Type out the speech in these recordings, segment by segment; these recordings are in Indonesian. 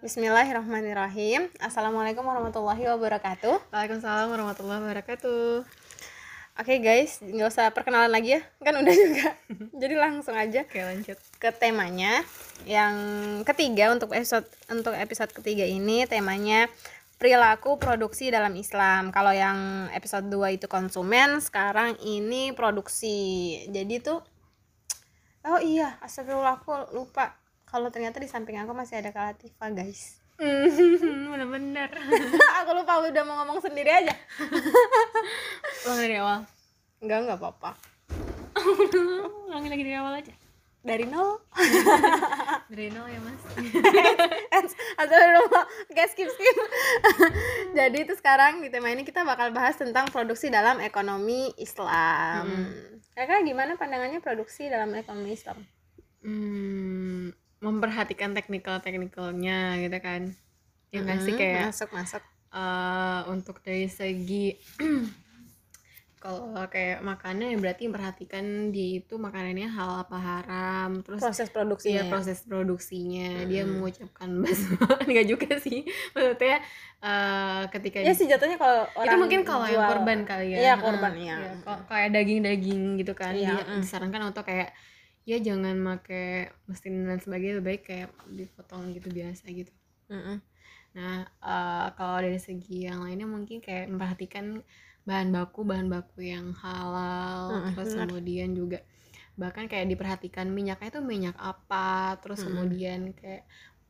Bismillahirrahmanirrahim. Assalamualaikum warahmatullahi wabarakatuh. Waalaikumsalam warahmatullahi wabarakatuh. Oke guys, nggak usah perkenalan lagi ya, kan udah juga. Jadi langsung aja Oke lanjut. ke temanya. Yang ketiga untuk episode untuk episode ketiga ini temanya perilaku produksi dalam Islam. Kalau yang episode 2 itu konsumen, sekarang ini produksi. Jadi tuh Oh iya, astagfirullah aku lupa. Kalau ternyata di samping aku masih ada Kak Latifah, guys. Bener-bener. aku lupa udah mau ngomong sendiri aja. Ulang dari awal. Enggak, enggak apa-apa. Ulangin lagi dari awal aja. Dari nol. Dari nol ya mas. Astagfirullah. Guys, skip skip. Jadi itu sekarang di tema ini kita bakal bahas tentang produksi dalam ekonomi Islam. Kakak gimana pandangannya produksi dalam ekonomi Islam? Hmm, memperhatikan teknikal teknikalnya gitu kan. Ya nggak sih kayak masuk masuk. eh, untuk dari segi kalau kayak makannya ya berarti memperhatikan dia itu makanannya halal apa haram terus Proses produksinya. Iya proses produksinya dia mengucapkan basmalah enggak juga sih maksudnya eh, ketika Ya sih jatuhnya kalau orang itu mungkin kalau yang korban kali ya Iya, korban, iya. kalau kayak daging-daging gitu kan Iya, dia mm. disarankan untuk kayak ya jangan make mesin dan sebagainya lebih baik kayak dipotong gitu biasa gitu Mm-mm. nah eh, kalau dari segi yang lainnya mungkin kayak memperhatikan bahan baku bahan baku yang halal Mm-mm, terus benar. kemudian juga bahkan kayak diperhatikan minyaknya itu minyak apa terus Mm-mm. kemudian kayak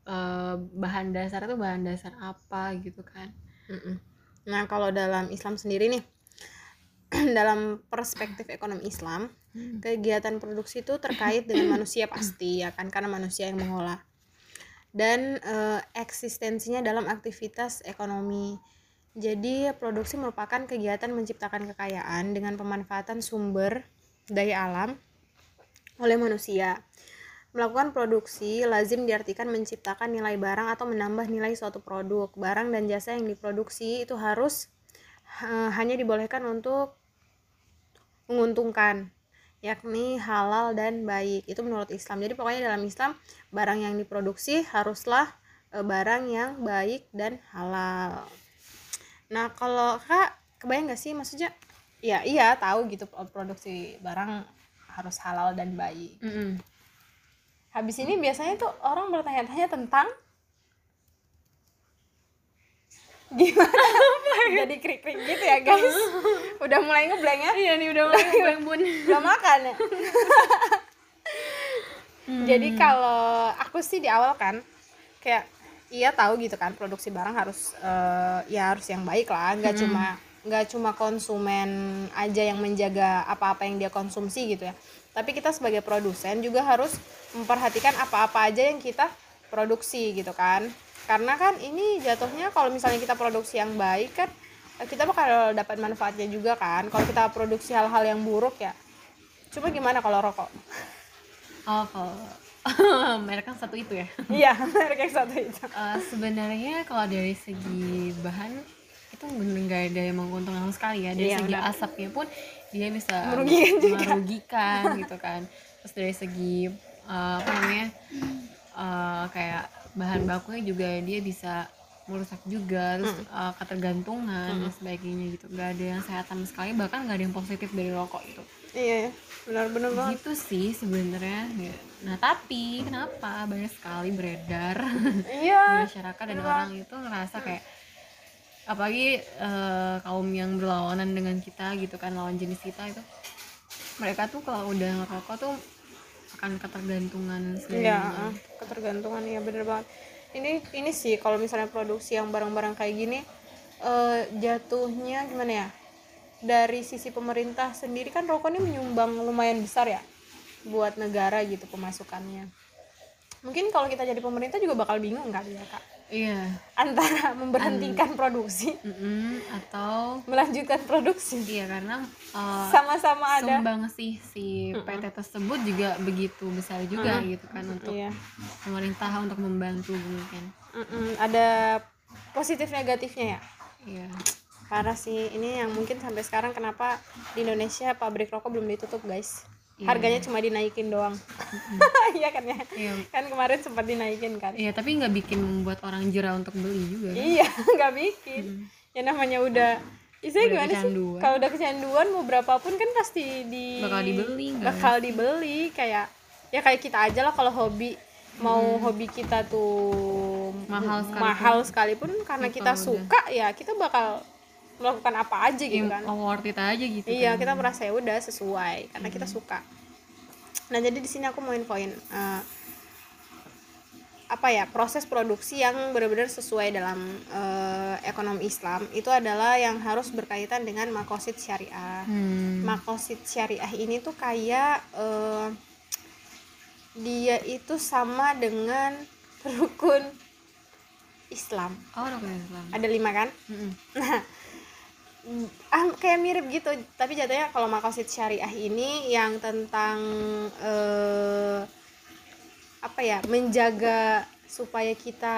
eh, bahan dasar itu bahan dasar apa gitu kan Mm-mm. Nah, kalau dalam Islam sendiri nih, dalam perspektif ekonomi Islam, kegiatan produksi itu terkait dengan manusia pasti ya kan karena manusia yang mengolah. Dan eh, eksistensinya dalam aktivitas ekonomi. Jadi, produksi merupakan kegiatan menciptakan kekayaan dengan pemanfaatan sumber daya alam oleh manusia. Melakukan produksi lazim diartikan menciptakan nilai barang atau menambah nilai suatu produk. Barang dan jasa yang diproduksi itu harus eh, hanya dibolehkan untuk menguntungkan, yakni halal dan baik. Itu menurut Islam. Jadi pokoknya dalam Islam barang yang diproduksi haruslah eh, barang yang baik dan halal. Nah, kalau Kak kebayang gak sih maksudnya ya iya tahu gitu produksi barang harus halal dan baik. Mm-mm. Habis ini biasanya tuh orang bertanya-tanya tentang gimana jadi krik-krik gitu ya guys. Udah mulai ngeblank ya? Iya nih udah mulai ngeblank bun. Belum makan ya? Jadi kalau aku sih di awal kan kayak iya tahu gitu kan produksi barang harus eh, ya harus yang baik lah. Nggak cuma nggak cuma konsumen aja yang menjaga apa-apa yang dia konsumsi gitu ya. Tapi kita sebagai produsen juga harus memperhatikan apa-apa aja yang kita produksi gitu kan karena kan ini jatuhnya kalau misalnya kita produksi yang baik kan eh, kita bakal dapat manfaatnya juga kan. Kalau kita produksi hal-hal yang buruk ya cuma gimana kalau rokok? Oh kalau merek kan satu itu ya? Iya merek yang satu itu. Eh, sebenarnya kalau dari segi bahan itu bener nggak ada yang menguntungkan sekali ya. Dari Iya, segi benar. asapnya pun dia bisa Merugikan juga. merugikan gitu kan. Terus dari segi eh, apa namanya eh, kayak bahan bakunya juga dia bisa merusak juga terus eh, ketergantungan dan sebagainya gitu. Nggak ada yang sehat sama sekali bahkan nggak ada yang positif dari rokok itu iya benar-benar banget. Gitu sih sebenarnya ya. nah tapi kenapa banyak sekali beredar di iya masyarakat dan orang itu ngerasa kayak apalagi eh, kaum yang berlawanan dengan kita gitu kan lawan jenis kita itu mereka tuh kalau udah ngerokok tuh akan ketergantungan sebenarnya ah, ketergantungan iya bener banget. Ini ini sih kalau misalnya produksi yang barang-barang kayak gini eh, jatuhnya gimana ya? Dari sisi pemerintah sendiri kan rokok ini menyumbang lumayan besar ya buat negara gitu pemasukannya. Mungkin kalau kita jadi pemerintah juga bakal bingung kali ya kak iya. Antara memberhentikan produksi Mm-mm. atau melanjutkan produksi. Iya karena eh, sama-sama ada. sumbang sih si PT tersebut juga begitu besar juga gitu kan untuk iya pemerintah untuk membantu mungkin Mm-mm, ada positif negatifnya ya? Iya. Parah sih. Ini yang mungkin sampai sekarang kenapa di Indonesia pabrik rokok belum ditutup guys? Iya. Harganya cuma dinaikin doang iya kan ya Iya. kan kemarin sempat dinaikin kan Iya, tapi nggak bikin membuat orang jerah untuk beli juga. kan? iya nggak bikin ya namanya udah Udah gimana sih? kecanduan. Kalau udah kecanduan mau berapapun kan pasti di Bakal dibeli, kan? Bakal dibeli kayak ya kayak kita aja lah kalau hobi mau hobi kita tuh Mahal sekalipun. mahal sekalipun karena Ya, kita suka ya kita bakal melakukan apa aja gitu Iya, kan. oh, worth it aja gitu. Iya, kan. kita merasa ya udah sesuai karena kita suka. Nah, jadi di sini aku mau infoin eh, apa ya proses produksi yang benar-benar sesuai dalam eh, ekonomi Islam itu adalah yang harus berkaitan dengan makosid syariah. Hmm. Makosid syariah ini tuh kayak eh, dia itu sama dengan rukun Islam. Oh, kena Islam. Ada lima kan? Mm-mm. Ah kayak mirip gitu. Tapi jatuhnya kalau makosid syariah ini yang tentang eh, apa ya menjaga supaya kita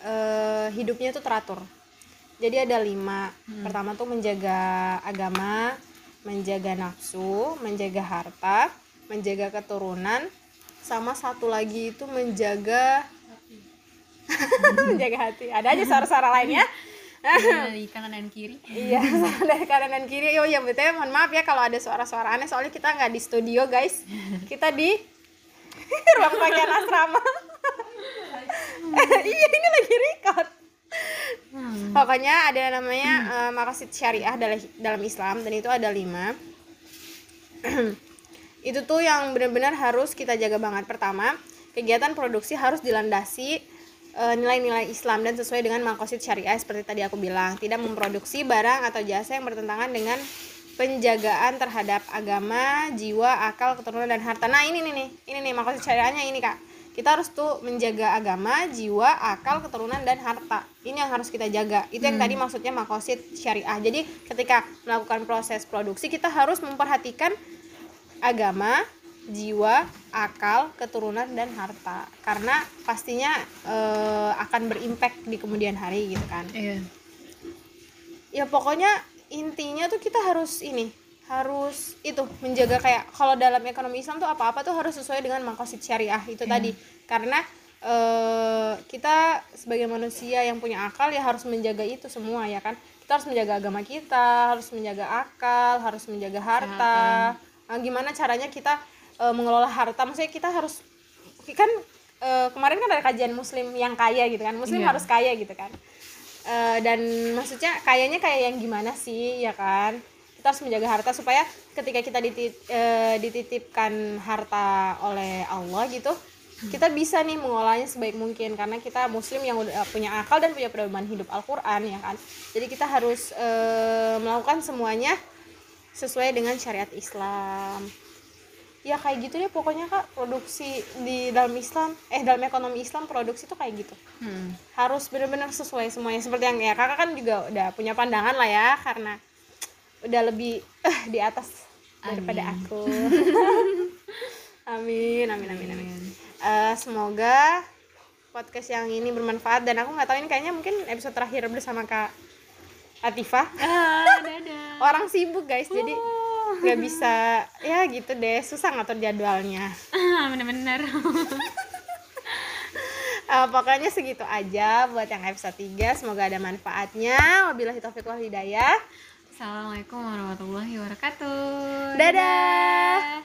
eh, hidupnya tuh teratur. Jadi ada lima. Pertama tuh menjaga agama menjaga nafsu menjaga harta menjaga keturunan sama satu lagi itu menjaga menjaga hati. Ada aja suara-suara lainnya dari kanan dan kiri. Iya, dari kanan dan kiri. Oh iya, betul. Mohon maaf ya kalau ada suara-suara aneh. Soalnya kita nggak di studio, guys. Kita di ruang pakaian asrama. iya, ini lagi record. Pokoknya ada namanya eh, makasid syariah dalam dalam Islam dan itu ada lima. itu tuh yang benar-benar harus kita jaga banget. Pertama, kegiatan produksi harus dilandasi nilai-nilai Islam dan sesuai dengan makosid syariah seperti tadi aku bilang. Tidak memproduksi barang atau jasa yang bertentangan dengan penjagaan terhadap agama, jiwa, akal, keturunan dan harta. Nah, ini nih nih. Ini nih makosid syariahnya ini, Kak. Kita harus tuh menjaga agama, jiwa, akal, keturunan dan harta. Ini yang harus kita jaga. Itu yang tadi maksudnya makosid syariah. Jadi, ketika melakukan proses produksi kita harus memperhatikan agama, jiwa, akal, keturunan dan harta. Karena pastinya eh, akan berimpact di kemudian hari gitu kan. Iya. Ya pokoknya intinya tuh kita harus ini harus itu menjaga kayak kalau dalam ekonomi Islam tuh apa-apa tuh harus sesuai dengan makosid syariah itu tadi karena eh, kita sebagai manusia yang punya akal ya harus menjaga itu semua ya kan kita harus menjaga agama kita harus menjaga akal harus menjaga harta Nah, gimana caranya kita eh, mengelola harta maksudnya kita harus kan eh, kemarin kan ada kajian muslim yang kaya gitu kan muslim Iya. harus kaya gitu kan Eh, dan maksudnya kayaknya kayak yang gimana sih ya kan kita harus menjaga harta supaya ketika kita ditit- eh, dititipkan harta oleh Allah gitu kita bisa nih mengolahnya sebaik mungkin karena kita muslim yang udah punya akal dan punya pedoman hidup Al-Qur'an ya kan. Jadi kita harus eh, melakukan semuanya sesuai dengan syariat Islam. Ya kayak gitu deh pokoknya Kak, produksi di dalam Islam eh dalam ekonomi Islam produksi tuh kayak gitu. Hmm. harus benar-benar sesuai semuanya. Seperti yang ya kakak kan juga udah punya pandangan lah ya karena udah lebih eh, di atas daripada Amin. aku. Amin amin amin amin. Eh, semoga podcast yang ini bermanfaat. Dan aku nggak tahu ini kayaknya mungkin episode terakhir bersama kak Atifah. Ah, dadah. orang sibuk guys. Jadi nggak bisa ya gitu deh susah ngatur jadwalnya Ah, bener-bener. Eh, pokoknya segitu aja buat yang episode 3 semoga ada manfaatnya wabillahi taufiq wal hidayah Assalamualaikum warahmatullahi wabarakatuh. Dadah.